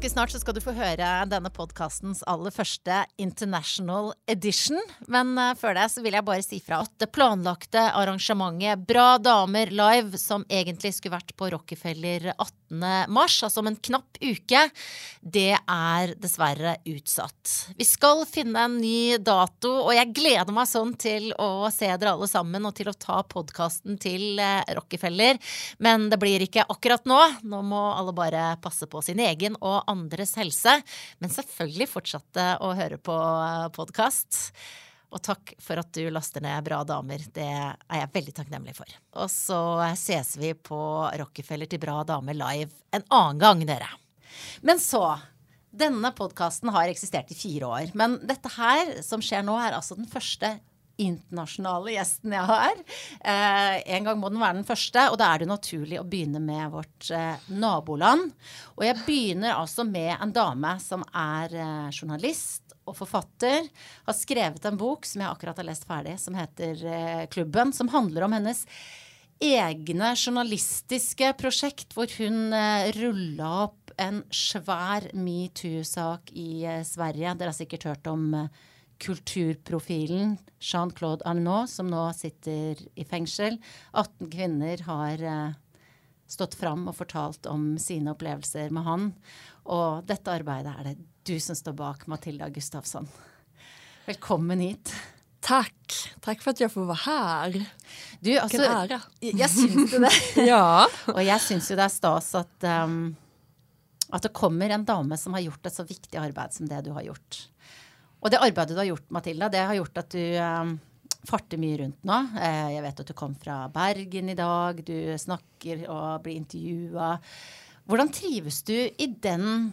Ganske snart så skal du få høre denne podkastens aller første international edition. Men uh, før det så vil jeg bare si fra at det planlagte arrangementet Bra damer live, som egentlig skulle vært på Rockefeller 18. mars, altså om en knapp uke, det er dessverre utsatt. Vi skal finne en ny dato, og jeg gleder meg sånn til å se dere alle sammen og til å ta podkasten til uh, Rockefeller. Men det blir ikke akkurat nå. Nå må alle bare passe på sin egen og og andres helse, men selvfølgelig fortsatte å høre på podkast. Og takk for at du laster ned Bra damer. Det er jeg veldig takknemlig for. Og så ses vi på Rockefeller til Bra damer live en annen gang, dere. Men så Denne podkasten har eksistert i fire år. Men dette her som skjer nå, er altså den første internasjonale gjesten jeg har. Eh, en gang må den være den første, og da er det naturlig å begynne med vårt eh, naboland. Og jeg begynner altså med en dame som er eh, journalist og forfatter. Har skrevet en bok som jeg akkurat har lest ferdig, som heter eh, Klubben. Som handler om hennes egne journalistiske prosjekt, hvor hun eh, rulla opp en svær metoo-sak i eh, Sverige. Dere har sikkert hørt om eh, kulturprofilen Jean-Claude Arnault, som nå sitter i fengsel. 18 kvinner har eh, stått fram og fortalt om sine opplevelser med han. Og dette arbeidet er det du som står bak, Matilda Gustavsson. Velkommen hit. Tack. Tack för att jag får vara här. Du, altså, Vilken ära. Jeg syns jo det. ja. Og jeg syns jo det er stas at, um, at det kommer en dame som har gjort et så viktig arbeid som det du har gjort. Och det arbetet du har gjort, Matilda, det har gjort att du um, farter mycket runt nu. Eh, jag vet att du kom från Bergen idag. Du snackar och blir intervjuad. Hur trivs du i den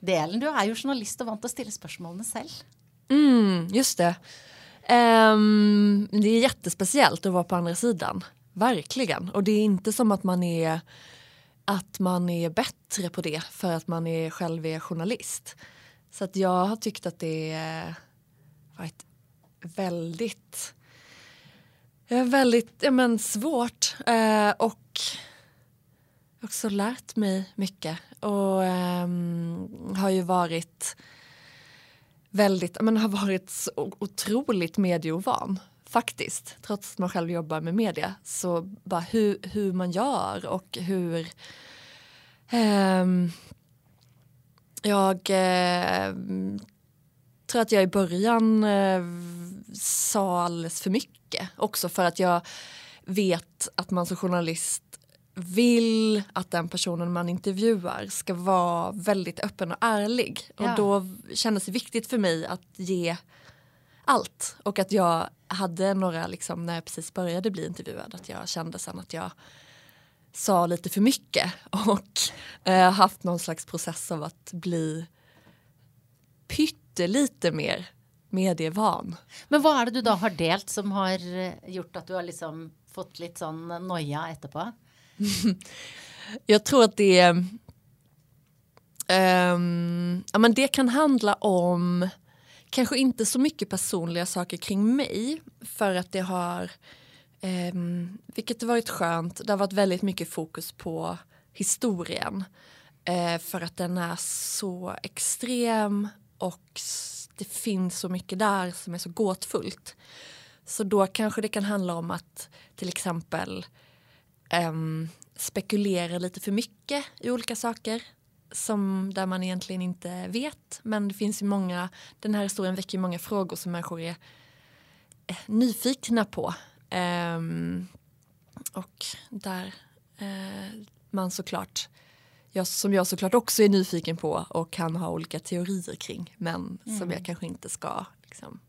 delen? Du är ju journalist och vant att ställa frågorna själv. Mm, just det. Um, det är jättespeciellt att vara på andra sidan. Verkligen. Och det är inte som att man är att man är bättre på det för att man är själv är journalist. Så att jag har tyckt att det varit väldigt, väldigt ja, men svårt eh, och också lärt mig mycket. Och eh, har ju varit väldigt, men har varit så otroligt medieovan faktiskt. Trots att man själv jobbar med media. Så bara hur, hur man gör och hur eh, jag eh, tror att jag i början eh, sa alldeles för mycket. Också för att jag vet att man som journalist vill att den personen man intervjuar ska vara väldigt öppen och ärlig. Ja. Och då kändes det viktigt för mig att ge allt. Och att jag hade några, liksom, när jag precis började bli intervjuad, att jag kände sen att jag sa lite för mycket och eh, haft någon slags process av att bli pyttelite mer medievan. Men vad är det du då har delt som har eh, gjort att du har liksom fått lite sån noja efterpå? Jag tror att det um, ja, men det kan handla om kanske inte så mycket personliga saker kring mig för att det har Eh, vilket har varit skönt. Det har varit väldigt mycket fokus på historien. Eh, för att den är så extrem och det finns så mycket där som är så gåtfullt. Så då kanske det kan handla om att till exempel eh, spekulera lite för mycket i olika saker som där man egentligen inte vet. Men det finns ju många, den här historien väcker många frågor som människor är eh, nyfikna på. Um, och där uh, man såklart, jag, som jag såklart också är nyfiken på och kan ha olika teorier kring men mm. som jag kanske inte ska liksom,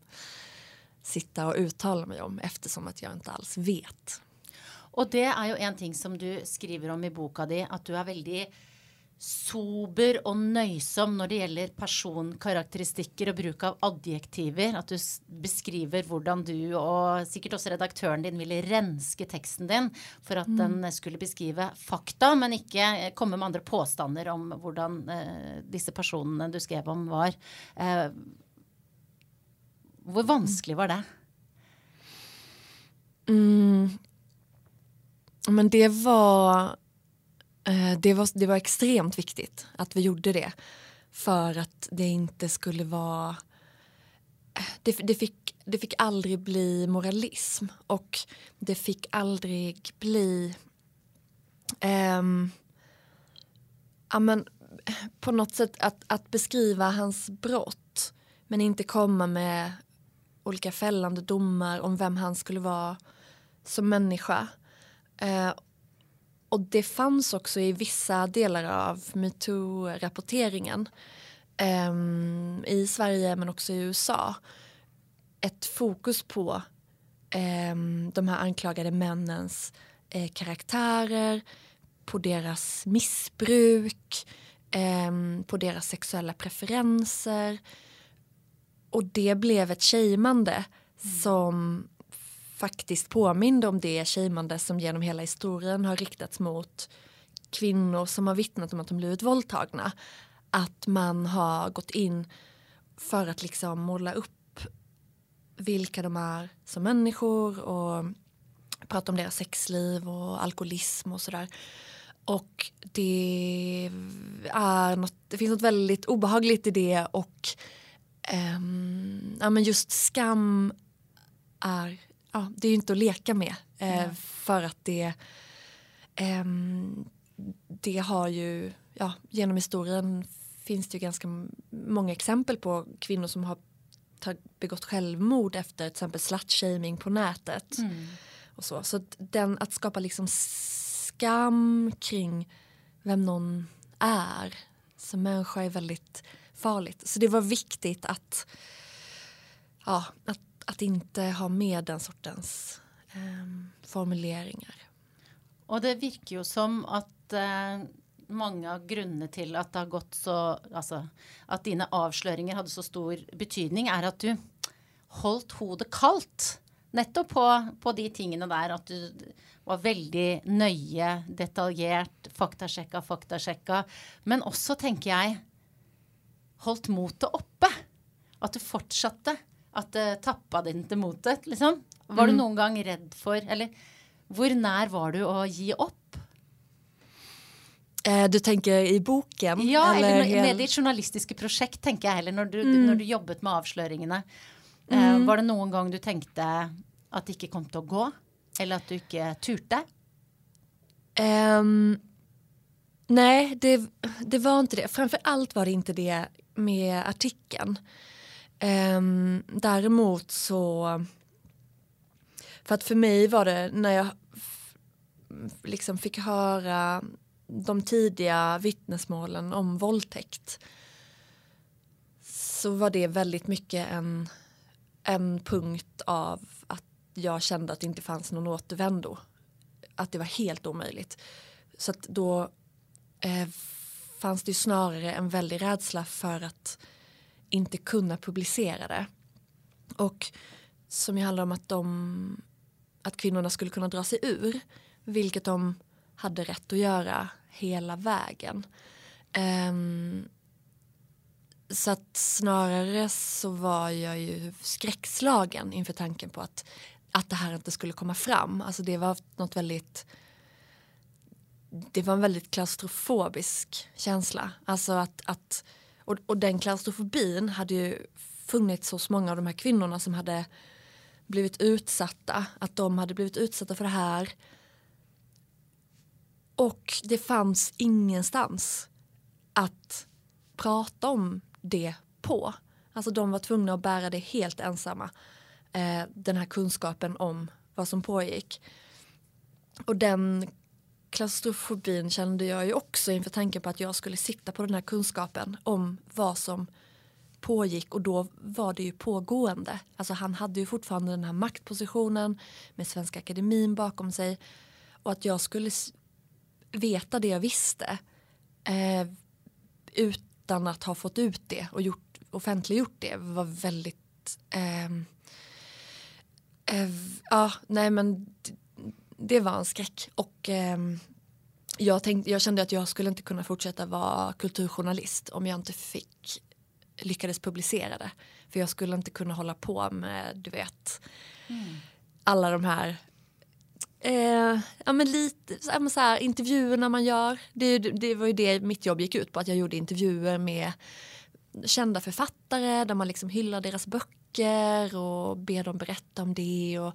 sitta och uttala mig om eftersom att jag inte alls vet. Och det är ju en ting som du skriver om i boken din, att du är väldigt sober og nøysom når det gjelder personkarakteristikker og bruk av adjektiver. At du beskriver hvordan du og sikkert også redaktøren din ville renske teksten din for at mm. den skulle beskrive fakta, men ikke komme med andre påstander om hvordan eh, disse personene du skrev om, var. Eh, hvor vanskelig var det? Mm. Men det var Eh, Eh, det, var, det var extremt viktigt att vi gjorde det. För att det inte skulle vara... Eh, det, det, fick, det fick aldrig bli moralism och det fick aldrig bli... Um, ja, men, eh, på något sätt att, att beskriva hans brott men inte komma med olika fällande domar om vem han skulle vara som människa. Uh, och det fanns också i vissa delar av metoo-rapporteringen eh, i Sverige men också i USA ett fokus på eh, de här anklagade männens eh, karaktärer, på deras missbruk, eh, på deras sexuella preferenser. Och det blev ett shameande mm. som faktiskt påminde om det shameande som genom hela historien har riktats mot kvinnor som har vittnat om att de blivit våldtagna. Att man har gått in för att liksom måla upp vilka de är som människor och prata om deras sexliv och alkoholism och sådär. Och det är något, det finns något väldigt obehagligt i det och um, ja, men just skam är, ja, det är inte att leka med. Uh, för att det, um, det har ju, ja, genom historien finns det ju ganska många exempel på kvinnor som har begått självmord efter till exempel slutshaming på nätet. Mm. Och så så den, att skapa liksom skam kring vem någon är som människa är väldigt farligt. Så det var viktigt att, ja, att, att inte ha med den sortens eh, formuleringar. Och det verkar ju som att eh, många av grunderna till att det har gått så, alltså att dina avslöjningar hade så stor betydning är att du hållit hodet kallt nettopp på, på de tingene där att du var väldigt nöje, detaljerat, faktasjekka, faktasjekka. Men också, tänker jag, holdt motet uppe att du fortsatte. At det tappade inte motet, liksom. Var mm. du någon gång rädd för, eller hur när var du att ge upp? Eh, du tänker i boken? Ja, eller, eller med ditt journalistiska projekt tänker jag, eller när du, mm. när du jobbat med avslöjningarna. Eh, mm. var det någon gång du tänkte att det inte kom att gå? Eller att du inte turte? Um, nej, det, det var inte det. Framför allt var det inte det med artikeln. Um, däremot så... För att för mig var det när jag liksom fick höra de tidiga vittnesmålen om våldtäkt så var det väldigt mycket en, en punkt av att jag kände att det inte fanns någon återvändo. Att det var helt omöjligt. Så att då eh, fanns det ju snarare en väldig rädsla för att inte kunna publicera det. Och som ju handlar om att, de, att kvinnorna skulle kunna dra sig ur. Vilket de hade rätt att göra hela vägen. Um, så att snarare så var jag ju skräckslagen inför tanken på att att det här inte skulle komma fram. Alltså det var något väldigt det var en väldigt klaustrofobisk känsla. Alltså att, att och, och den klaustrofobin hade ju funnits hos många av de här kvinnorna som hade blivit utsatta. Att de hade blivit utsatta för det här. Och det fanns ingenstans att prata om det på. Alltså de var tvungna att bära det helt ensamma eh, den här kunskapen om vad som pågick. Och den klaustrofobin kände jag ju också inför tanken på att jag skulle sitta på den här kunskapen om vad som pågick och då var det ju pågående. Alltså han hade ju fortfarande den här maktpositionen med Svenska Akademin bakom sig och att jag skulle veta det jag visste eh, utan att ha fått ut det och gjort, offentliggjort det var väldigt ehm, eh, Eh, ja, nej men det var en skräck. Och eh, jag, tänkte, jag kände att jag skulle inte kunna fortsätta vara kulturjournalist om jag inte fick lyckades publicera det. För jag skulle inte kunna hålla på med, du vet, mm. alla de här Eh, ja men lite så här, så här, intervjuerna man gör. Det, det var ju det mitt jobb gick ut på, att jag gjorde intervjuer med kända författare där man liksom hyllar deras böcker och ber dem berätta om det. Och,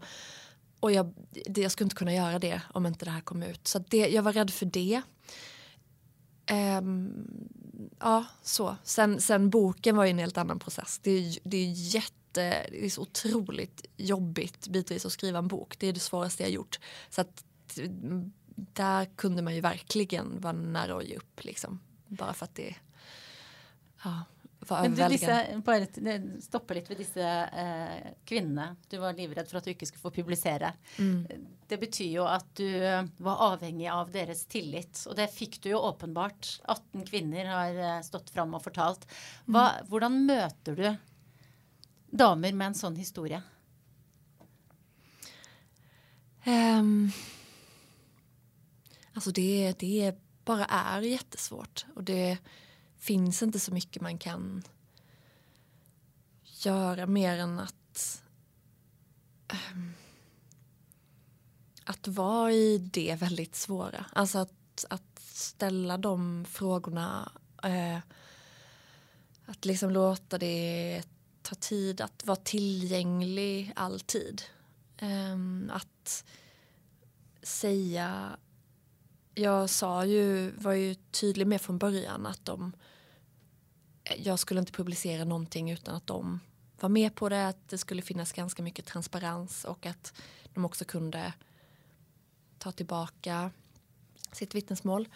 och jag, det, jag skulle inte kunna göra det om inte det här kom ut. Så det, jag var rädd för det. Um, ja, så. Sen, sen boken var ju en helt annan process. Det, det är jätte det är så otroligt jobbigt bitvis att skriva en bok. Det är det svåraste jag gjort. Så att där kunde man ju verkligen vara nära att ge upp liksom. Bara för att det ja, var Men du, disse, bare stoppe litt ved disse eh, kvinnene. Du var livredd for at du ikke skulle få publisere. Mm. Det betyr jo at du var avhengig av deres tillit. Og det fikk du jo åpenbart. 18 kvinner har eh, stått fram og fortalt. Hva, mm. Hvordan møter du damer med en sånn historie? Um, alltså det, det bara är jättesvårt. Och det finns inte så mycket man kan göra mer än att ehm, att vara i det väldigt svåra. Alltså att, att ställa de frågorna. Uh, att liksom låta det ta tid, att vara tillgänglig alltid. Um, att säga jag sa ju, var ju tydlig med från början att de jag skulle inte publicera någonting utan att de var med på det, att det skulle finnas ganska mycket transparens och att de också kunde ta tillbaka sitt vittnesmål.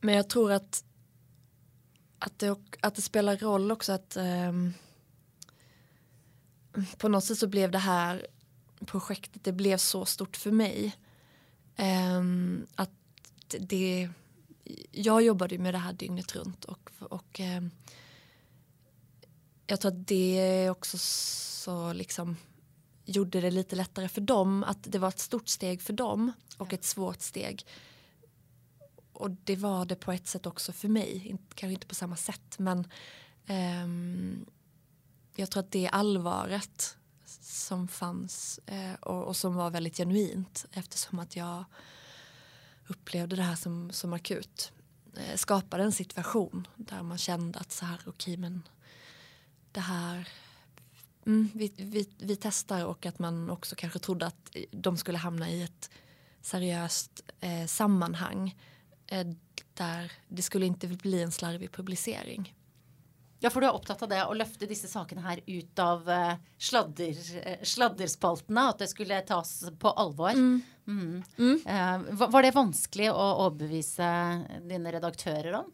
Men jag tror att, att, det, att det spelar roll också att um, på något sätt så blev det här projektet, det blev så stort för mig. Um, att det, jag jobbade med det här dygnet runt och, och um, jag tror att det också så liksom gjorde det lite lättare för dem. Att det var ett stort steg för dem och ett svårt steg. Och det var det på ett sätt också för mig. Kanske inte på samma sätt men um, jag tror att det allvaret som fanns eh, och, och, som var väldigt genuint eftersom att jag upplevde det här som, som akut eh, skapade en situation där man kände att så här okej okay, men det här mm, vi, vi, vi testar och att man också kanske trodde att de skulle hamna i ett seriöst eh, sammanhang eh, där det skulle inte bli en slarvig publicering. Ja, for du er opptatt av det å løfte disse sakene her ut av uh, sladder, uh, sladderspaltene. At det skulle tas på alvor. Mm. Mm. Mm. Uh, var det vanskligt att överbevisa dina redaktörer om?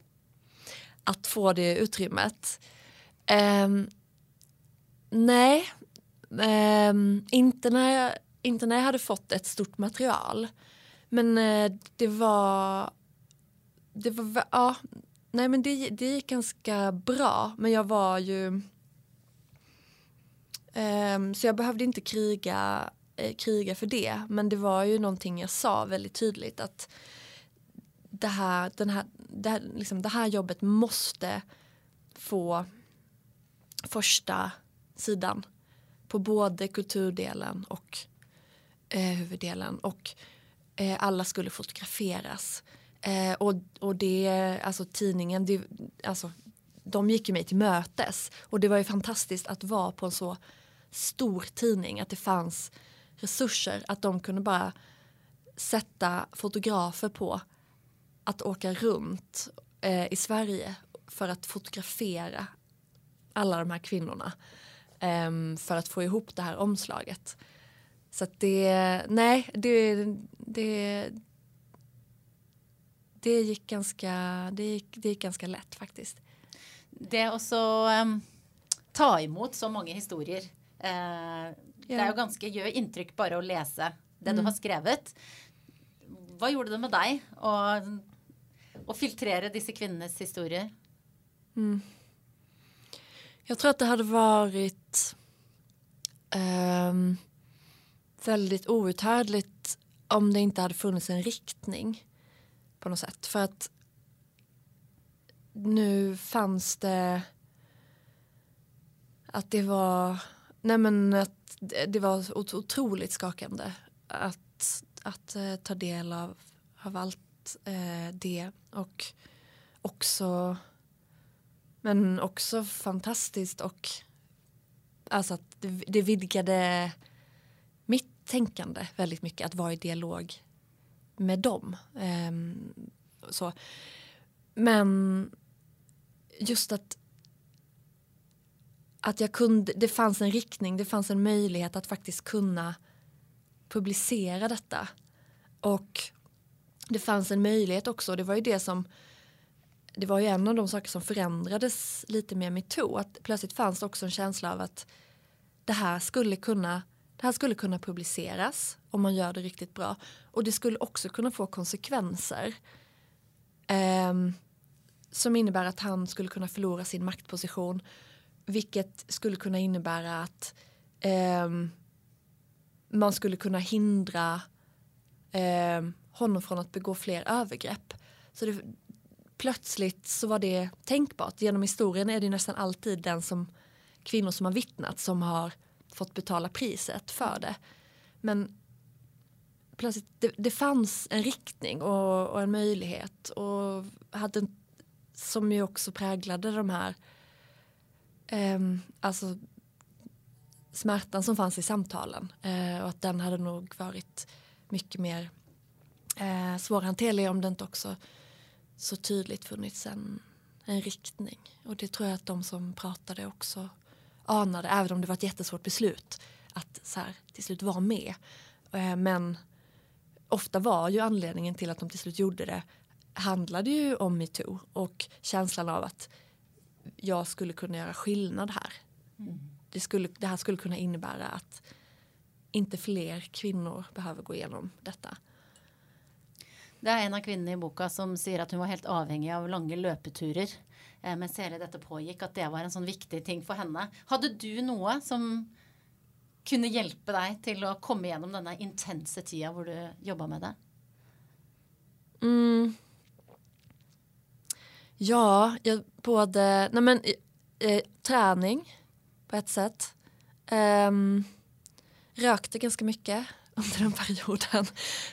Att få det utrymmet? Um, nej, um, inte, när jag, inte när jag hade fått ett stort material. Men eh, det var... Det var ja, Nej men det, det gick ganska bra men jag var ju um, så jag behövde inte kriga, eh, kriga för det men det var ju någonting jag sa väldigt tydligt att det här, den här, det, här, liksom, det här jobbet måste få första sidan på både kulturdelen och eh, huvuddelen och eh, alla skulle fotograferas. Eh, och, och det, alltså tidningen, det, alltså, de gick ju mig till mötes. Och det var ju fantastiskt att vara på en så stor tidning, att det fanns resurser, att de kunde bara sätta fotografer på att åka runt eh, i Sverige för att fotografera alla de här kvinnorna eh, för att få ihop det här omslaget. Så att det, nej, det, det, det gick ganska, det gick, det gick ganska lätt faktiskt. Det å um, ehm, ta emot så många historier uh. Det är ju ganska, gör intryck bara att läsa det mm. du har skrivit. Vad gjorde det med dig att filtrera dessa kvinnornas historier? Mm. Jag tror att det hade varit um, väldigt outhärdligt om det inte hade funnits en riktning på något sätt. För att nu fanns det att det var, nej men att det var otroligt skakande att, att eh, ta del av, av allt eh, det och också men också fantastiskt och alltså att det, det vidgade mitt tänkande väldigt mycket att vara i dialog med dem. Ehm, så. Men just att att jag kunde, det fanns en riktning, det fanns en möjlighet att faktiskt kunna publicera detta. Och det fanns en möjlighet också, det var ju det som det var ju en av de saker som förändrades lite med metoo. Att plötsligt fanns det också en känsla av att det här skulle kunna det här skulle kunna publiceras om man gör det riktigt bra. Och det skulle också kunna få konsekvenser. Eh, som innebär att han skulle kunna förlora sin maktposition. Vilket skulle kunna innebära att eh, man skulle kunna hindra eh, honom från att begå fler övergrepp. Så det, plötsligt så var det tänkbart. Genom historien är det nästan alltid den som kvinnor som har vittnat som har fått betala priset för det. Men plötsligt, det, det fanns en riktning och, och, en möjlighet och hade, som ju också präglade de här eh, alltså smärtan som fanns i samtalen eh, och att den hade nog varit mycket mer eh, svårhanterlig om det inte också så tydligt funnits en, en riktning. Och det tror jag att de som pratade också anade, även om det var ett jättesvårt beslut, att så här, till slut vara med. Eh, men ofta var ju anledningen till att de till slut gjorde det handlade ju om metoo och känslan av att jag skulle kunna göra skillnad här. Mm. Det, skulle, det här skulle kunna innebära att inte fler kvinnor behöver gå igenom detta. Det är en av kvinnorna i boken som säger att hon var helt avhängig av långa löpeturer eh, mens hele dette pågick, att det var en sån viktig ting för henne. Hade du något som kunde hjälpa dig till att komma igenom den här intensa tiden hvor du jobbade med det? Mm. Ja, jag, både nej men, eh, träning på ett sätt. Um, rökte ganska mycket under den perioden.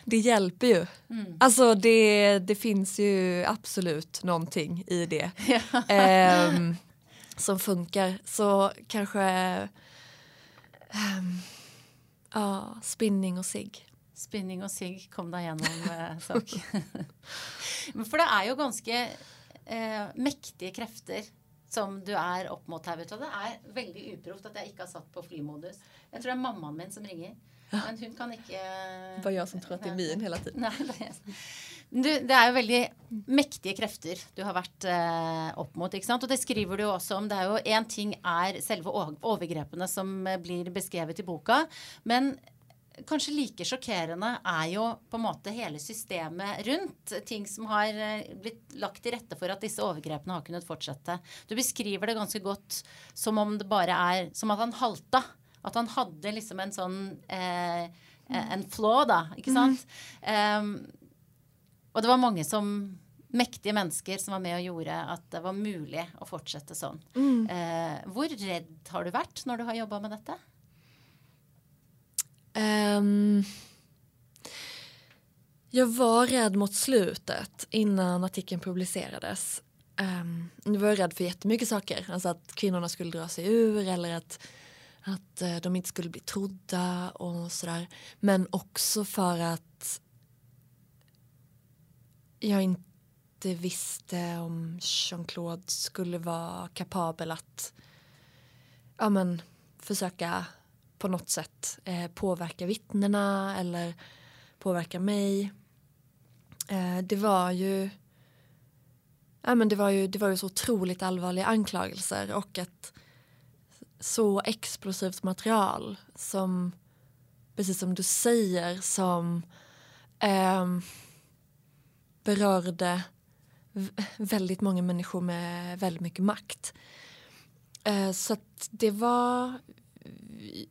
Det hjälper ju. Mm. Alltså det, det finns ju absolut någonting i det eh, som funkar. Så kanske um, ja, spinning och sig. Spinning och sig kom deg gjennom eh, sak. For det är ju ganska eh, mektige krefter som du är upp mot här. Det är väldigt uproft att jag inte har satt på flymodus. Jag tror det är mamman min som ringer. Men hon kan inte... Det var jag som tror att det är min hela tiden. Nej, det, det är väldigt mäktiga krafter du har varit eh, upp mot. Ikke sant? Och det skriver du också om. Det är ju en ting är själva övergreppen som blir beskrivet i boken. Men kanske lika chockerande är ju på måte hela systemet runt. Ting som har eh, blivit lagt till rätta för att dessa övergreppen har kunnat fortsätta. Du beskriver det ganska gott som om det bara är som att han halta att han hade liksom en sån eh, en flaw då, inte sant? Mm. Um, och det var många som mäktiga människor som var med och gjorde att det var möjligt att fortsätta så. Mm. Eh, hur rädd har du varit när du har jobbat med detta? Um, jag var rädd mot slutet innan artikeln publicerades. Um, jag var rädd för jättemycket saker. Alltså att kvinnorna skulle dra sig ur eller att att eh, de inte skulle bli trodda och sådär. Men också för att jag inte visste om Jean-Claude skulle vara kapabel att ja, men, försöka på något sätt eh, påverka vittnena eller påverka mig. Eh, det var ju ja, men det var ju det var ju så otroligt allvarliga anklagelser och ett så explosivt material som, precis som du säger, som eh, berörde väldigt många människor med väldigt mycket makt. Eh, så att det var...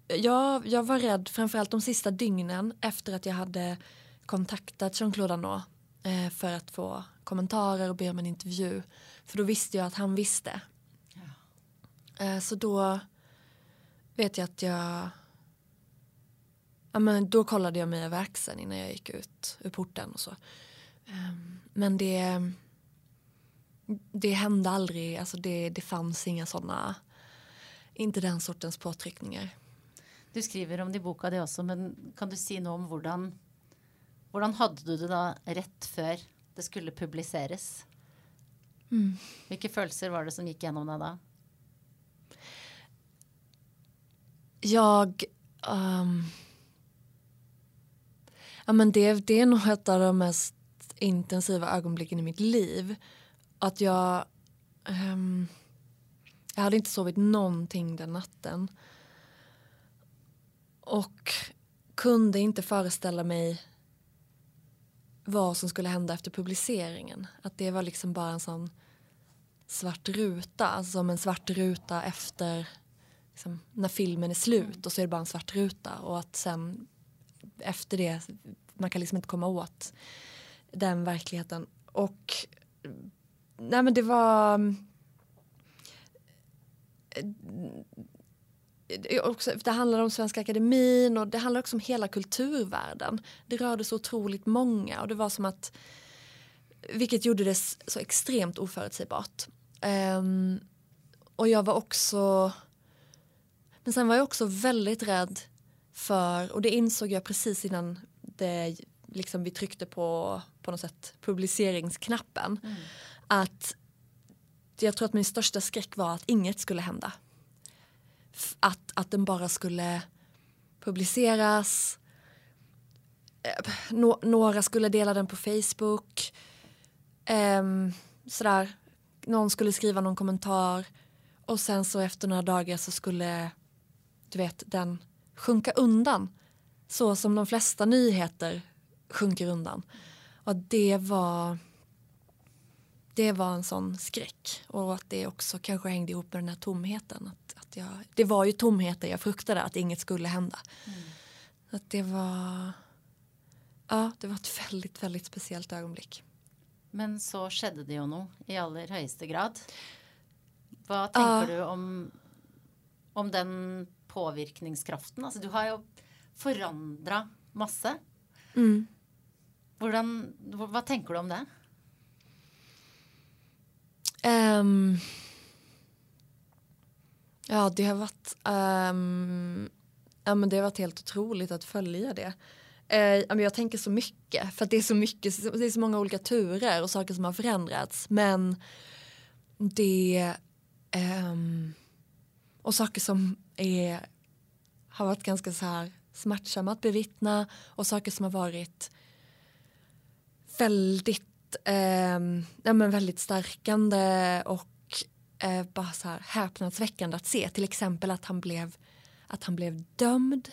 Jag, jag var rädd framförallt de sista dygnen efter att jag hade kontaktat Jean-Claude Arnault eh, för att få kommentarer och be om en intervju. För då visste jag att han visste. Ja. Eh, så då vet jag att jag ja, men då kollade jag mig över axeln innan jag gick ut ur porten och så. Um, men det, det hände aldrig, alltså det, det fanns inga sådana, inte den sortens påtryckningar. Du skriver om det i boka det också, men kan du säga något om hur Hvordan hade du det då rätt för det skulle publiceras? Mm. Vilka känslor var det som gick igenom dig då? Jag... Um, ja, men det, det är nog ett av de mest intensiva ögonblicken i mitt liv. Att jag... Um, jag hade inte sovit någonting den natten. Och kunde inte föreställa mig vad som skulle hända efter publiceringen. Att det var liksom bara en sån svart ruta, alltså som en svart ruta efter liksom, när filmen är slut och så är det bara en svart ruta och att sen efter det, man kan liksom inte komma åt den verkligheten. Och nej men det var också, det handlar om Svenska Akademin och det handlar också om hela kulturvärlden. Det rörde så otroligt många och det var som att vilket gjorde det så extremt oförutsägbart. Um, och jag var också men sen var jag också väldigt rädd för, och det insåg jag precis innan det, liksom vi tryckte på, på något sätt publiceringsknappen, mm. att jag tror att min största skräck var att inget skulle hända att, att den bara skulle publiceras. Ehm, nå, några skulle dela den på Facebook. Um, sådär. Någon skulle skriva någon kommentar. Och sen så efter några dagar så skulle du vet den sjunka undan. Så som de flesta nyheter sjunker undan. Och det var det var en sån skräck och att det också kanske hängde ihop med den här tomheten. Att, att jag, det var ju tomheten jag fruktade att inget skulle hända. Mm. Att det var ja, det var ett väldigt, väldigt speciellt ögonblick. Men så skedde det ju nog i allra högsta grad. Vad tänker uh, du om, om den påverkningskraften? Alltså, du har ju förändrat massa. Mm. Hvordan, vad tänker du om det? Um, ja, det har varit um, ja, men det har varit helt otroligt att följa det. Uh, jag tänker så mycket, för att det är så mycket, det är så många olika turer och saker som har förändrats. Men det um, och saker som är, har varit ganska så här smärtsamma att bevittna och saker som har varit väldigt eh, ja, men väldigt stärkande och eh, bara så här häpnadsväckande att se. Till exempel att han blev, att han blev dömd.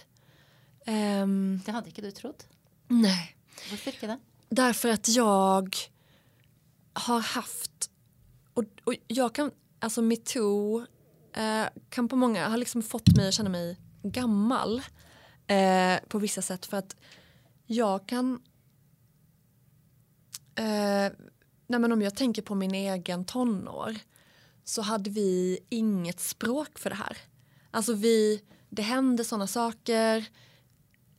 Um, det hade inte du trott? Nej. Varför inte det? Därför att jag har haft, och, och jag kan, alltså metoo eh, kan på många, har liksom fått mig att känna mig gammal eh, på vissa sätt för att jag kan Eh, nej men om jag tänker på min egen tonår så hade vi inget språk för det här. Alltså vi, det hände sådana saker.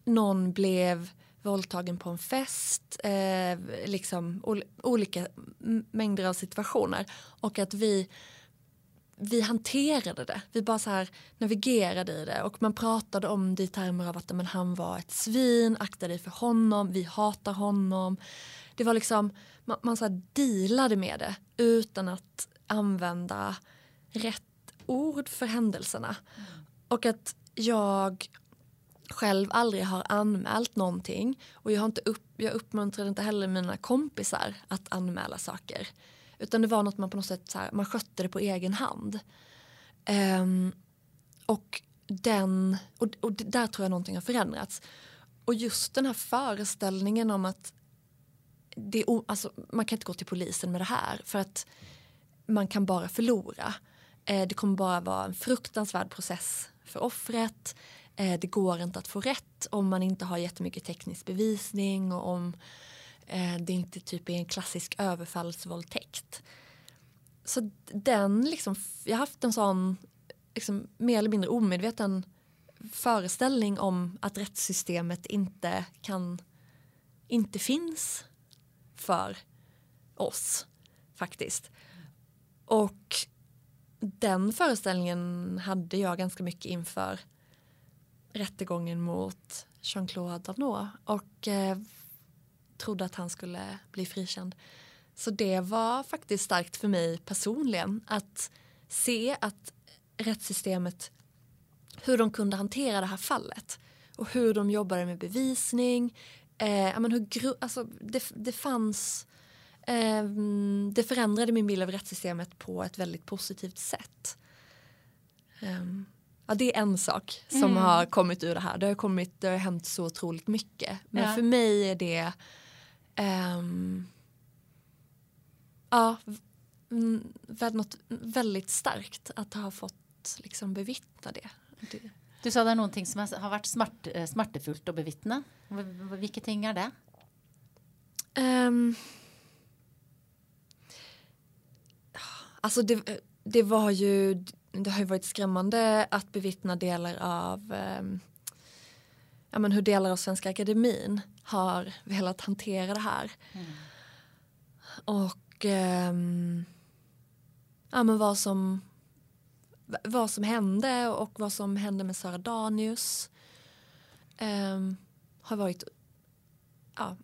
Någon blev våldtagen på en fest. Eh, liksom ol olika mängder av situationer. Och att vi vi hanterade det. Vi bara så här navigerade i det och man pratade om det i termer av att men, han var ett svin, akta dig för honom, vi hatar honom. Det var liksom, man, man så här dealade med det utan att använda rätt ord för händelserna. Mm. Och att jag själv aldrig har anmält någonting och jag, har inte upp, jag uppmuntrade inte heller mina kompisar att anmäla saker. Utan det var något man på något sätt så här, man skötte det på egen hand. Um, och den, och, och där tror jag någonting har förändrats. Och just den här föreställningen om att det, alltså, man kan inte gå till polisen med det här för att man kan bara förlora. Eh, det kommer bara vara en fruktansvärd process för offret. Eh, det går inte att få rätt om man inte har jättemycket teknisk bevisning och om eh, det inte typ är en klassisk överfallsvåldtäkt. Så den liksom, jag har haft en sån liksom, mer eller mindre omedveten föreställning om att rättssystemet inte kan, inte finns för oss faktiskt. Och den föreställningen hade jag ganska mycket inför rättegången mot Jean-Claude Arnault och eh, trodde att han skulle bli frikänd. Så det var faktiskt starkt för mig personligen att se att rättssystemet, hur de kunde hantera det här fallet och hur de jobbade med bevisning. Eh, men hur, alltså, det, det fanns eh, det förändrade min bild av rättssystemet på ett väldigt positivt sätt. Um, ja, det är en sak som mm. har kommit ur det här. Det har, kommit, det har hänt så otroligt mycket. Men ja. för mig är det um, ja, något väldigt starkt att ha fått liksom bevittna det. det. Du sa det är någonting som har varit smart, eh, smertefullt att bevittna. Vilka ting är det? Um, alltså det, det var ju det har ju varit skrämmande att bevittna delar av um, ja, men hur delar av Svenska Akademin har velat hantera det här. Mm. Och um, ja, men vad som vad som hände och vad som hände med Sara Danius um, har varit ja,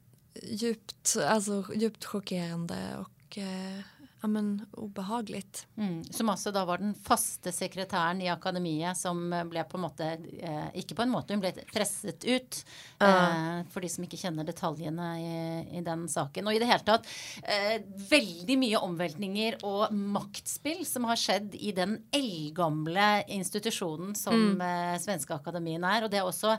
djupt, alltså, djupt chockerande och uh, ja, men, obehagligt. Mm. Som också då var den faste sekreteraren i akademiet som blev på en måte, eh, inte på en måte, hon blev presset ut. Uh. Eh, för de som inte känner detaljerna i, i den saken. Och i det hela taget, eh, väldigt mycket omvältningar och maktspel som har skett i den eldgamla institutionen som mm. eh, Svenska akademin är. Och det är också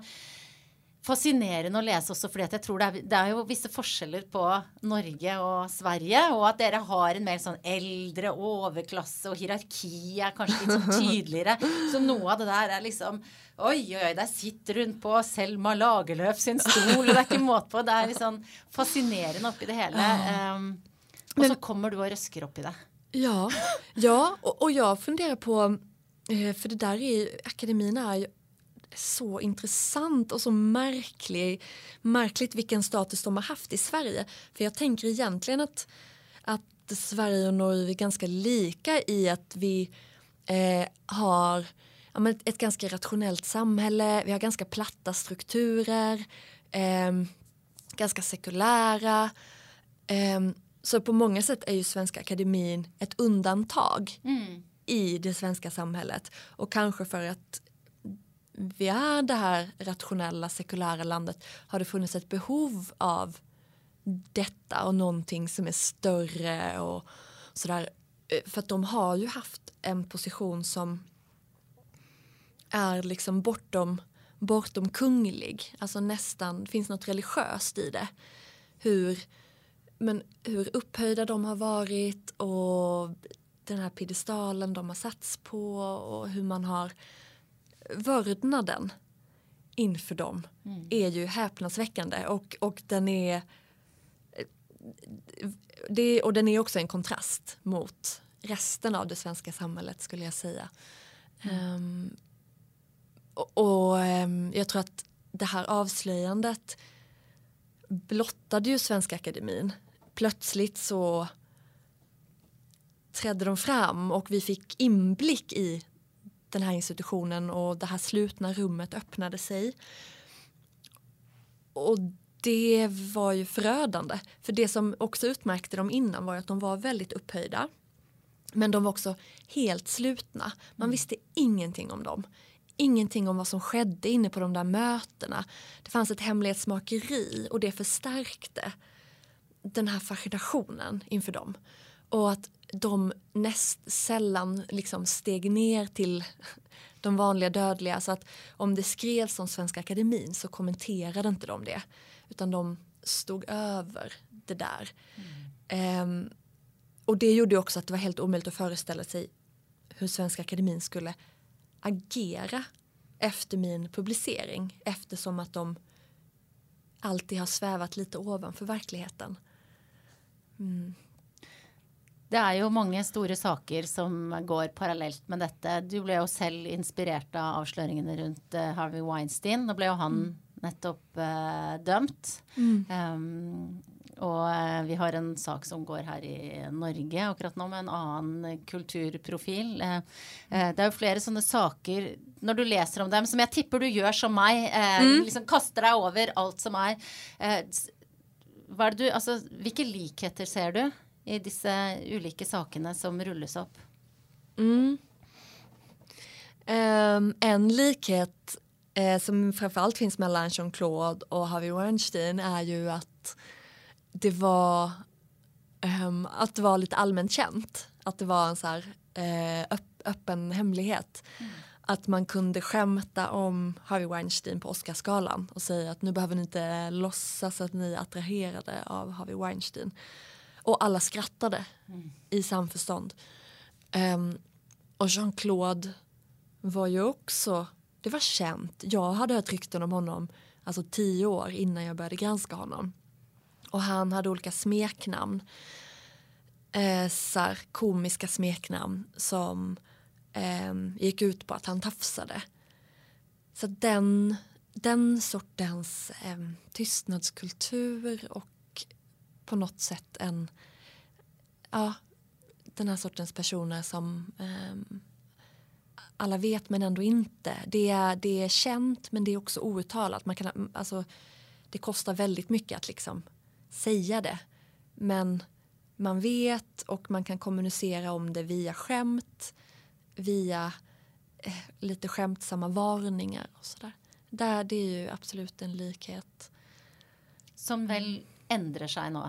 fascinerende å lese også, fordi jeg tror det er, det er, jo visse forskjeller på Norge og Sverige. Og at dere har en mer sånn eldre overklasse, og hierarki er kanskje litt sånn tydeligere. Så noe av det der er liksom Oi, oi, oi, der sitter hun på Selma Lagerlöf sin stol, og det er ikke måte på. Det er litt sånn fascinerende oppi det hele. Um, och så kommer du och röskar upp i det. Ja, ja och, och jag funderar på, eh, för det där är akademin är så intressant och så märklig, märkligt vilken status de har haft i Sverige. För jag tänker egentligen att, att Sverige och Norge är ganska lika i att vi eh, har ja, ett ganska rationellt samhälle, vi har ganska platta strukturer, eh, ganska sekulära. Eh, så på många sätt är ju Svenska Akademin ett undantag mm. i det svenska samhället. Och kanske för att vi är det här rationella sekulära landet har det funnits ett behov av detta och någonting som är större och sådär. Eh, för att de har ju haft en position som är liksom bortom, bortom kunglig. Alltså nästan, finns något religiöst i det. Hur, men hur upphöjda de har varit och den här piedestalen de har satts på och hur man har vördnaden inför dem mm. är ju häpnadsväckande och, och den är det, och den är också en kontrast mot resten av det svenska samhället skulle jag säga. Mm. Um, och, och um, jag tror att det här avslöjandet blottade ju Svenska Akademin. Plötsligt så trädde de fram och vi fick inblick i den här institutionen och det här slutna rummet öppnade sig. Och det var ju förödande. För det som också utmärkte dem innan var att de var väldigt upphöjda. Men de var också helt slutna. Man visste ingenting om dem. Ingenting om vad som skedde inne på de där mötena. Det fanns ett hemlighetsmakeri och det förstärkte den här fascinationen inför dem. Och att de näst sällan liksom steg ner till de vanliga dödliga. Så att om det skrevs om Svenska Akademin så kommenterade inte de det. Utan de stod över det där. Mm. Um, och det gjorde också att det var helt omöjligt att föreställa sig hur Svenska Akademin skulle agera efter min publicering eftersom att de alltid har svävat lite ovanför verkligheten. Mm det er jo mange store saker som går parallelt med dette. Du ble jo selv inspirert av avsløringene rundt uh, Harvey Weinstein. Nå ble jo han nettopp uh, dømt. Um, og uh, vi har en sak som går her i Norge akkurat nå, med en annen kulturprofil. det er jo flere sånne saker, når du leser om dem, som jeg tipper du gjør som meg, liksom kaster deg over alt som er. hva er det du, altså, hvilke likheter ser du? I disse ulike sakene som rulles opp? Mm. Um, en likhet eh, som framförallt finns mellan Jean-Claude och Harvey Weinstein är ju att det var um, att det var lite allmänt känt. Att det var en så här, eh, öpp, öppen hemlighet. Mm. Att man kunde skämta om Harvey Weinstein på Oscarsgalan och säga att nu behöver ni inte låtsas att ni är attraherade av Harvey Weinstein. Och alla skrattade mm. i samförstånd. Um, och Jean-Claude var ju också, det var känt. Jag hade hört rykten om honom alltså tio år innan jag började granska honom. Och han hade olika smeknamn. Eh, så komiska smeknamn som eh, gick ut på att han tafsade. Så den, den sortens eh, tystnadskultur och på något sätt en, ja, den här sortens personer som eh, alla vet men ändå inte. Det är, det är känt men det är också outtalat. Man kan, alltså, det kostar väldigt mycket att liksom säga det. Men man vet och man kan kommunicera om det via skämt, via eh, lite skämtsamma varningar och sådär. Där, det är ju absolut en likhet. Som väl endrer seg nå.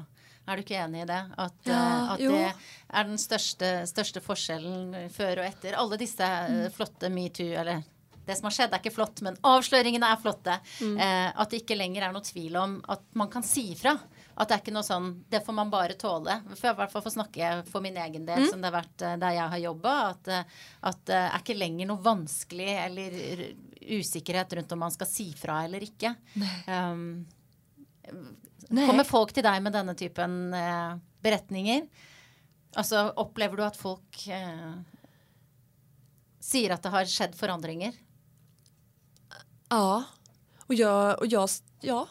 Er du ikke enig i det? At, ja, eh, at det er den største, største, forskjellen før og etter. Alle disse mm. flotte metoo, eller det som har skjedd, er ikke flott, men avsløringene er flotte. Mm. Eh, at det ikke lenger er noe tvil om at man kan si ifra. At det er ikke noe sånn Det får man bare tåle. For i hvert fall få snakke for min egen del, mm. som det har vært eh, der jeg har jobba. At, at det er ikke lenger noe vanskelig eller usikkerhet rundt om man skal si fra eller ikke. Um, Nej. Kommer folk till dig med denna typen eh, berättningar? Alltså upplever du att folk eh, säger att det har skett förändringar? Ja, och jag, och jag ja,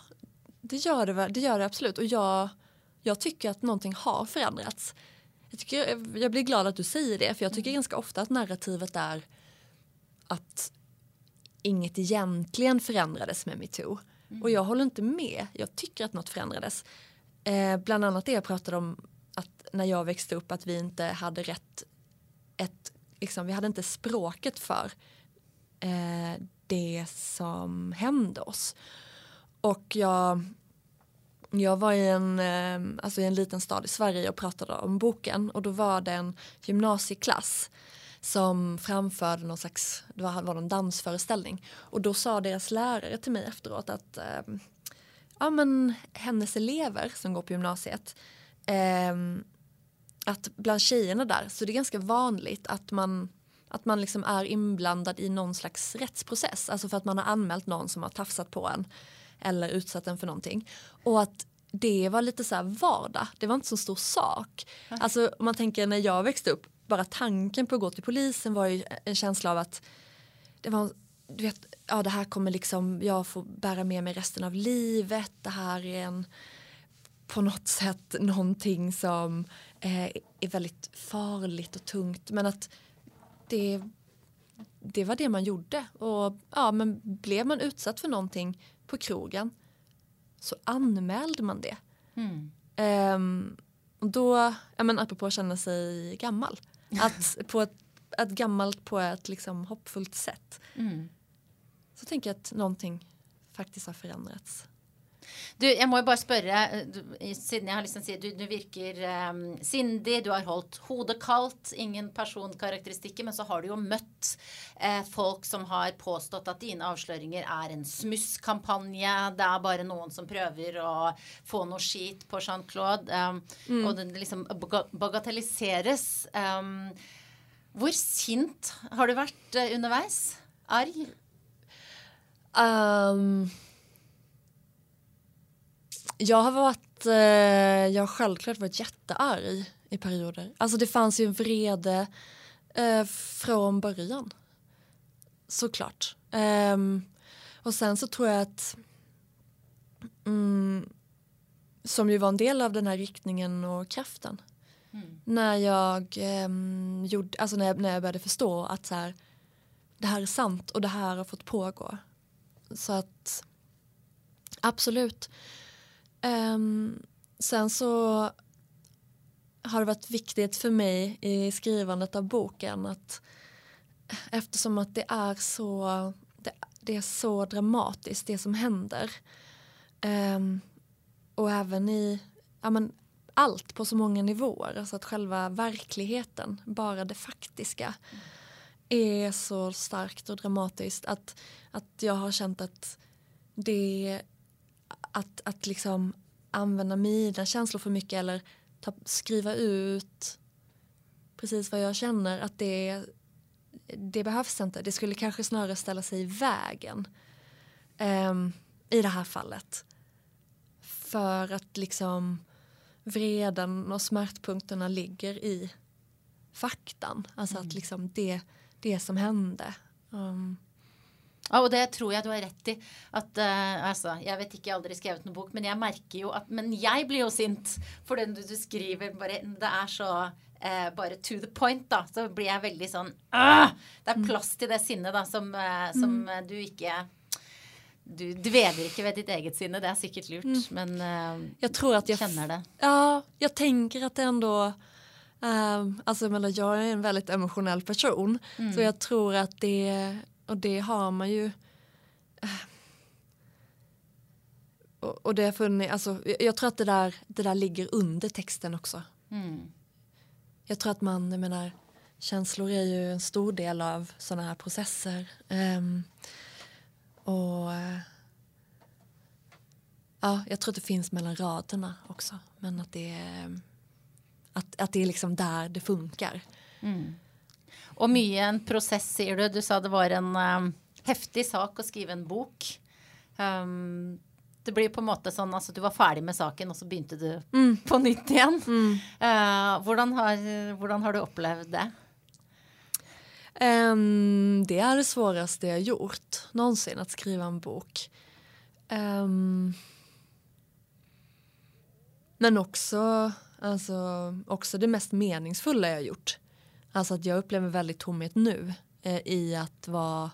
det gör det, det gör det absolut. Och jag, jag tycker att någonting har förändrats. Jag, tycker, jag blir glad att du säger det, för jag tycker mm. ganska ofta att narrativet är att inget egentligen förändrades med metoo. Mm. Och jag håller inte med. Jag tycker att något förändrades. Eh, bland annat det jag pratade om att när jag växte upp att vi inte hade rätt ett, liksom, vi hade inte språket för eh, det som hände oss. Och jag, jag var i en, eh, alltså i en liten stad i Sverige och pratade om boken och då var det en gymnasieklass som framförde någon slags, det var, var en dansföreställning. Och då sa deras lärare till mig efteråt att eh, ja men hennes elever som går på gymnasiet eh, att bland tjejerna där så det är ganska vanligt att man att man liksom är inblandad i någon slags rättsprocess. Alltså för att man har anmält någon som har tafsat på en eller utsatt en för någonting. Och att det var lite så här vardag, det var inte så stor sak. Alltså om man tänker när jag växte upp, bara tanken på att gå till polisen var ju en känsla av att det var du vet, ja det här kommer liksom jag får bära med mig resten av livet. Det här är en på något sätt någonting som eh, är väldigt farligt och tungt. Men att det, det var det man gjorde. Och ja, men blev man utsatt för någonting på krogen så anmälde man det. Mm. Um, och då, ja men apropå att känna sig gammal. Att på ett, ett gammalt på ett liksom hoppfullt sätt. Mm. Så tänker jag att någonting faktiskt har förändrats. Du, jeg må jo bare spørre, eh, siden jeg har lyst til å si du, du virker um, sindig, du har holdt hodet kaldt, ingen personkarakteristikker, men så har du jo møtt eh, folk som har påstått at dine avsløringer er en smusskampanje, det er bare noen som prøver å få noe skit på Jean-Claude, um, mm. og det liksom bagatelliseres. Um, hvor sint har du vært uh, underveis? Arg? Um jeg har varit eh, jag självklart varit jättearg i perioder. Alltså det fanns ju en vrede eh, från början. Såklart. Um, och sen så tror jag att mm, som ju var en del av den här riktningen och kraften. Mm. När jag um, gjorde, alltså när jag, när jag började förstå att så här, det här är sant och det här har fått pågå. Så att absolut. Um, sen så har det varit viktigt för mig i skrivandet av boken att eftersom att det är så det, det är så dramatiskt det som händer. Um, och även i ja, men, allt på så många nivåer. Alltså att själva verkligheten bara det faktiska är så starkt och dramatiskt att, att jag har känt att det att, att liksom använda mina känslor för mycket eller ta, skriva ut precis vad jag känner att det, det behövs inte. Det skulle kanske snarare ställa sig i vägen um, i det här fallet. För att liksom vreden och smärtpunkterna ligger i faktan. Alltså mm. att liksom det, det som hände. Um, Ja, og det tror jeg du har rett i. At, uh, altså, jeg vet ikke, jeg har aldri skrevet noen bok, men jeg merker jo at Men jeg blir jo sint for den du, du skriver bare Det er så uh, bare to the point, da. Så blir jeg veldig sånn uh, Det er mm. plass til det sinnet, da, som, eh, som mm. du ikke du dveler ikke ved ditt eget sinne, det är säkert lurt, mm. men jag tror att jag känner det. Ja, jag tänker att det ändå Um, alltså, jag, jag är en väldigt emotionell person mm. så jag tror att det och det har man ju och, och det har funnits, alltså, jag, tror att det där, det där ligger under texten också. Mm. Jag tror att man, jag menar, känslor är ju en stor del av sådana här processer. Um, och ja, jag tror att det finns mellan raderna också. Men att det är, att, att det är liksom där det funkar. Mm. Och mycket en process, säger du. Du sa det var en um, häftig sak att skriva en bok. Um, det blir på en måte sånn altså du var färdig med saken, och så började du mm. på nytt igen. Mm. Uh, hvordan, har, hvordan har du upplevt det? Um, det är det svåraste jag gjort någonsin, att skriva en bok. Um, men också, alltså, också det mest meningsfulla jag gjort. Alltså att jag upplever väldigt tomhet nu eh, i att vara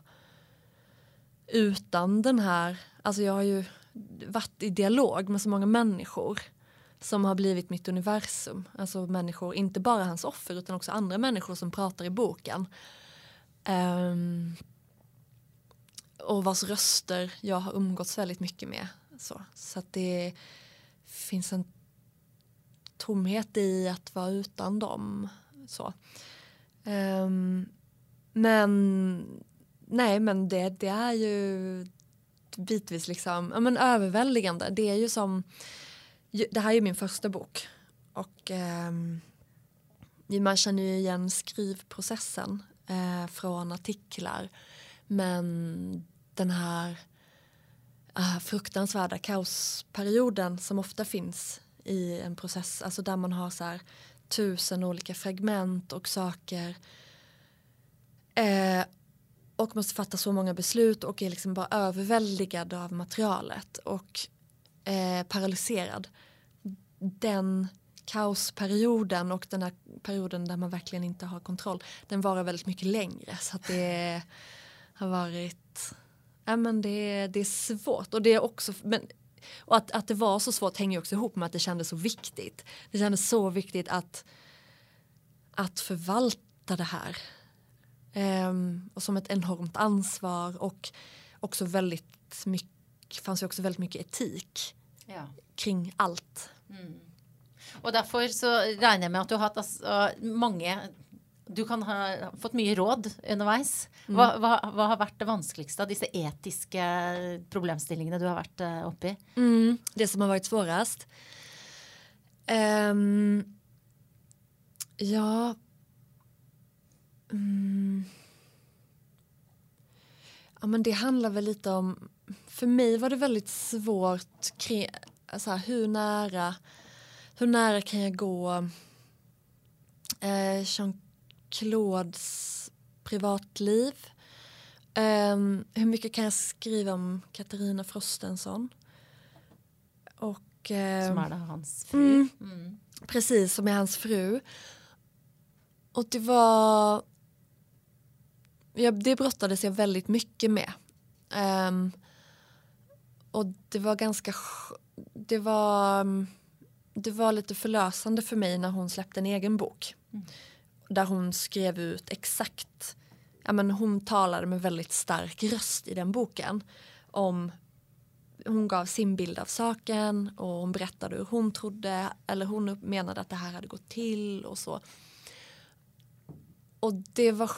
utan den här, alltså jag har ju varit i dialog med så många människor som har blivit mitt universum. Alltså människor, inte bara hans offer utan också andra människor som pratar i boken. Um, och vars röster jag har umgåtts väldigt mycket med. Så, så att det finns en tomhet i att vara utan dem. Så. Um, men nej, men det, det är ju bitvis liksom, ja, men överväldigande. Det är ju som, det här är ju min första bok och um, man känner ju igen skrivprocessen uh, från artiklar. Men den här uh, fruktansvärda kaosperioden som ofta finns i en process, alltså där man har så här tusen olika fragment och saker. Eh, och måste fatta så många beslut och är liksom bara överväldigad av materialet och eh, paralyserad. Den kaosperioden och den här perioden där man verkligen inte har kontroll den varar väldigt mycket längre så att det har varit ja, men det, det är svårt och det är också men och att, att det var så svårt hänger också ihop med att det kändes så viktigt. Det kändes så viktigt att, att förvalta det här. Um, och som ett enormt ansvar och också väldigt mycket, fanns ju också väldigt mycket etik ja. kring allt. Mm. Och därför så räknar jag med att du har haft alltså, många du kan ha fått mycket råd underveis. Mm. Hva, hva, hva, har varit det vanskligaste av dessa etiska problemställningarna du har varit uh, uppe i? Mm. Det som har varit svårast? Um, ja... Mm. Ja men det handlar väl lite om... För mig var det väldigt svårt kring, så här, hur nära hur nära kan jag gå eh, Jean-Claudes privatliv? Um, hur mycket kan jag skriva om Katarina Frostenson? Och, um, som är hans fru. Mm, mm. Precis, som är hans fru. Och det var... Ja, det brottades jag väldigt mycket med. Um, och det var ganska... Det var, det var lite förlösande för mig när hon släppte en egen bok. Mm. Där hon skrev ut exakt ja, men hon talade med väldigt stark röst i den boken. Om, hon gav sin bild av saken och hon berättade hur hon trodde eller hon menade att det här hade gått till och så. Och det var,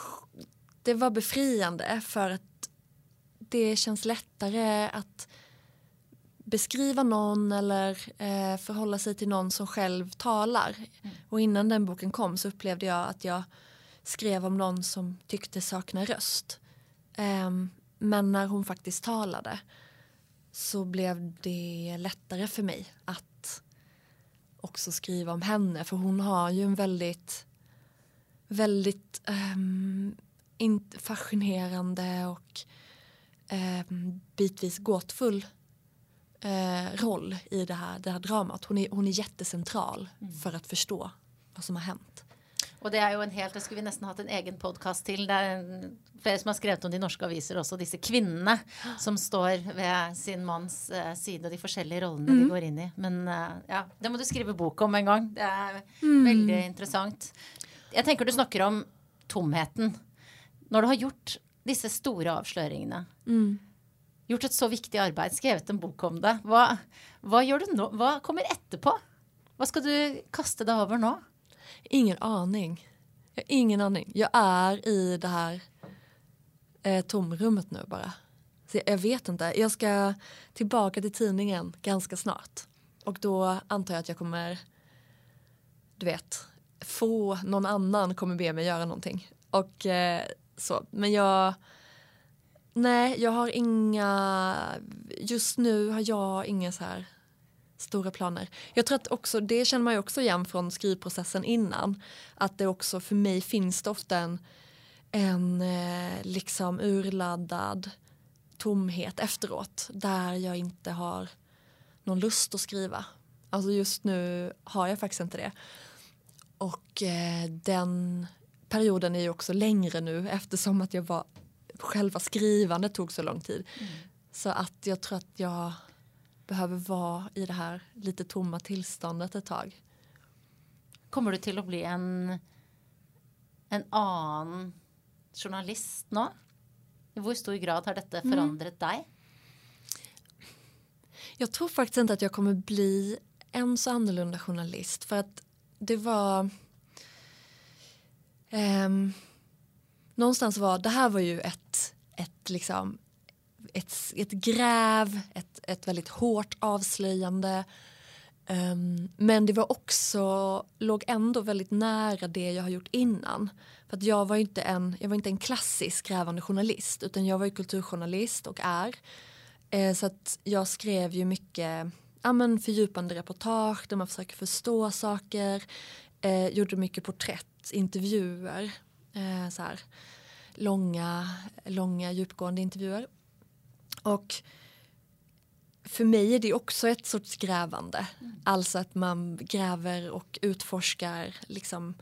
det var befriande för att det känns lättare att beskriva någon eller eh, förhålla sig till någon som själv talar. Mm. Och innan den boken kom så upplevde jag att jag skrev om någon som tyckte sakna röst. Um, men när hon faktiskt talade så blev det lättare för mig att också skriva om henne för hon har ju en väldigt väldigt um, fascinerande och um, bitvis gåtfull uh, roll i det här, det här dramat. Hon är, hon är jättecentral mm. för att förstå vad som har hänt. Och det är ju en helt, det skulle vi nästan haft en egen podcast till. Det är flera som har skrivit om de norska aviser också, dessa kvinnorna som står vid sin mans uh, sida, de olika rollerna mm. de går in i. Men uh, ja, det måste du skriva bok om en gång. Det är mm. väldigt intressant. Jag tänker du snackar om tomheten. När du har gjort dessa stora avslöjningarna, mm gjort ett så viktigt arbete, skrivit en bok om det. Vad, vad gör du nu? Vad kommer efterpå? Vad ska du kasta dig över nu? Ingen aning. Jag har ingen aning. Jag är i det här eh, tomrummet nu bara. Så jag, vet inte. Jag ska tillbaka till tidningen ganska snart. Och då antar jag att jag kommer, du vet, få någon annan kommer be mig göra någonting. Och eh, så. Men jag, nej, jag har inga, just nu har jag inga så här stora planer. Jag tror att också, det känner man ju också igen från skrivprocessen innan. Att det också, för mig finns det ofta en, en eh, liksom urladdad tomhet efteråt. Där jag inte har någon lust att skriva. Alltså just nu har jag faktiskt inte det. Och eh, den perioden är ju också längre nu eftersom att jag var själva skrivandet tog så lång tid. Mm. Så att jag tror att jag behöver vara i det här lite tomma tillståndet ett tag. Kommer du till att bli en, en annan journalist nu? I hur stor grad har detta förändrat mm. dig? Jag tror faktiskt inte att jag kommer bli en så annorlunda journalist för att det var um, någonstans var det här var ju ett, ett liksom ett, ett gräv, ett, ett väldigt hårt avslöjande. Um, men det var också, låg ändå väldigt nära det jag har gjort innan. För att jag var inte en, jag var inte en klassisk grävande journalist utan jag var ju kulturjournalist och är. Uh, så att jag skrev ju mycket ja, men fördjupande reportage där man försöker förstå saker. Uh, gjorde mycket porträtt, intervjuer. Uh, så här, långa, långa djupgående intervjuer. Och för mig är det också ett sorts grävande. Mm. Alltså att man gräver och utforskar liksom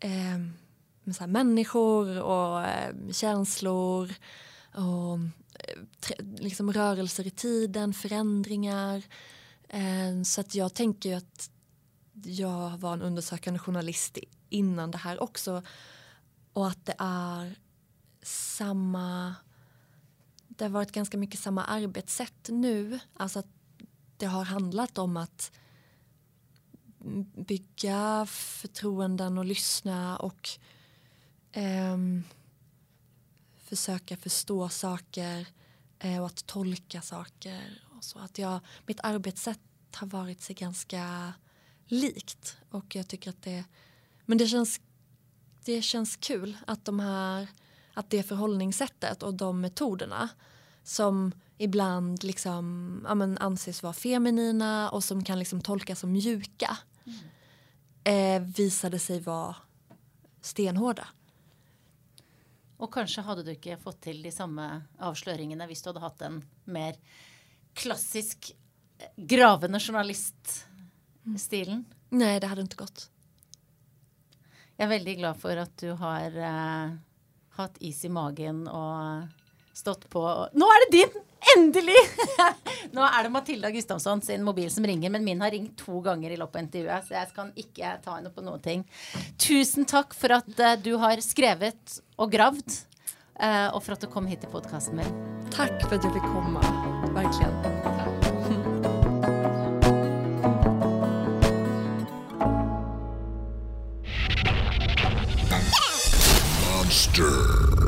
eh, så människor och eh, känslor och eh, liksom rörelser i tiden, förändringar. Eh, så att jag tänker att jag var en undersökande journalist innan det här också. Och att det är samma det har varit ganska mycket samma arbetssätt nu. Alltså att det har handlat om att bygga förtroenden och lyssna och eh, försöka förstå saker eh, och att tolka saker. Och så. Att jag, mitt arbetssätt har varit sig ganska likt och jag tycker att det men det känns, det känns kul att de här att det förhållningssättet och de metoderna som ibland liksom, ja, men anses vara feminina och som kan liksom tolkas som mjuka eh, visade sig vara stenhårda. Och kanske hade du inte fått till de samma avslöjningarna om du hade haft en mer klassisk eh, gravande journaliststilen? Nej, det hade inte gått. Jag är väldigt glad för att du har uh, haft is i magen och stått på. Nu är det din! Endelig! Nå er det Matilda Gustavsson sin mobil som ringer, men min har ringt to ganger i løpet av intervjuet, så jeg kan ikke ta henne på noen ting. Tusen takk for at uh, eh, du har skrevet og gravd, uh, eh, og for at du kom hit til podkasten min. Tack för att jag fick komma, verkligen. Monster.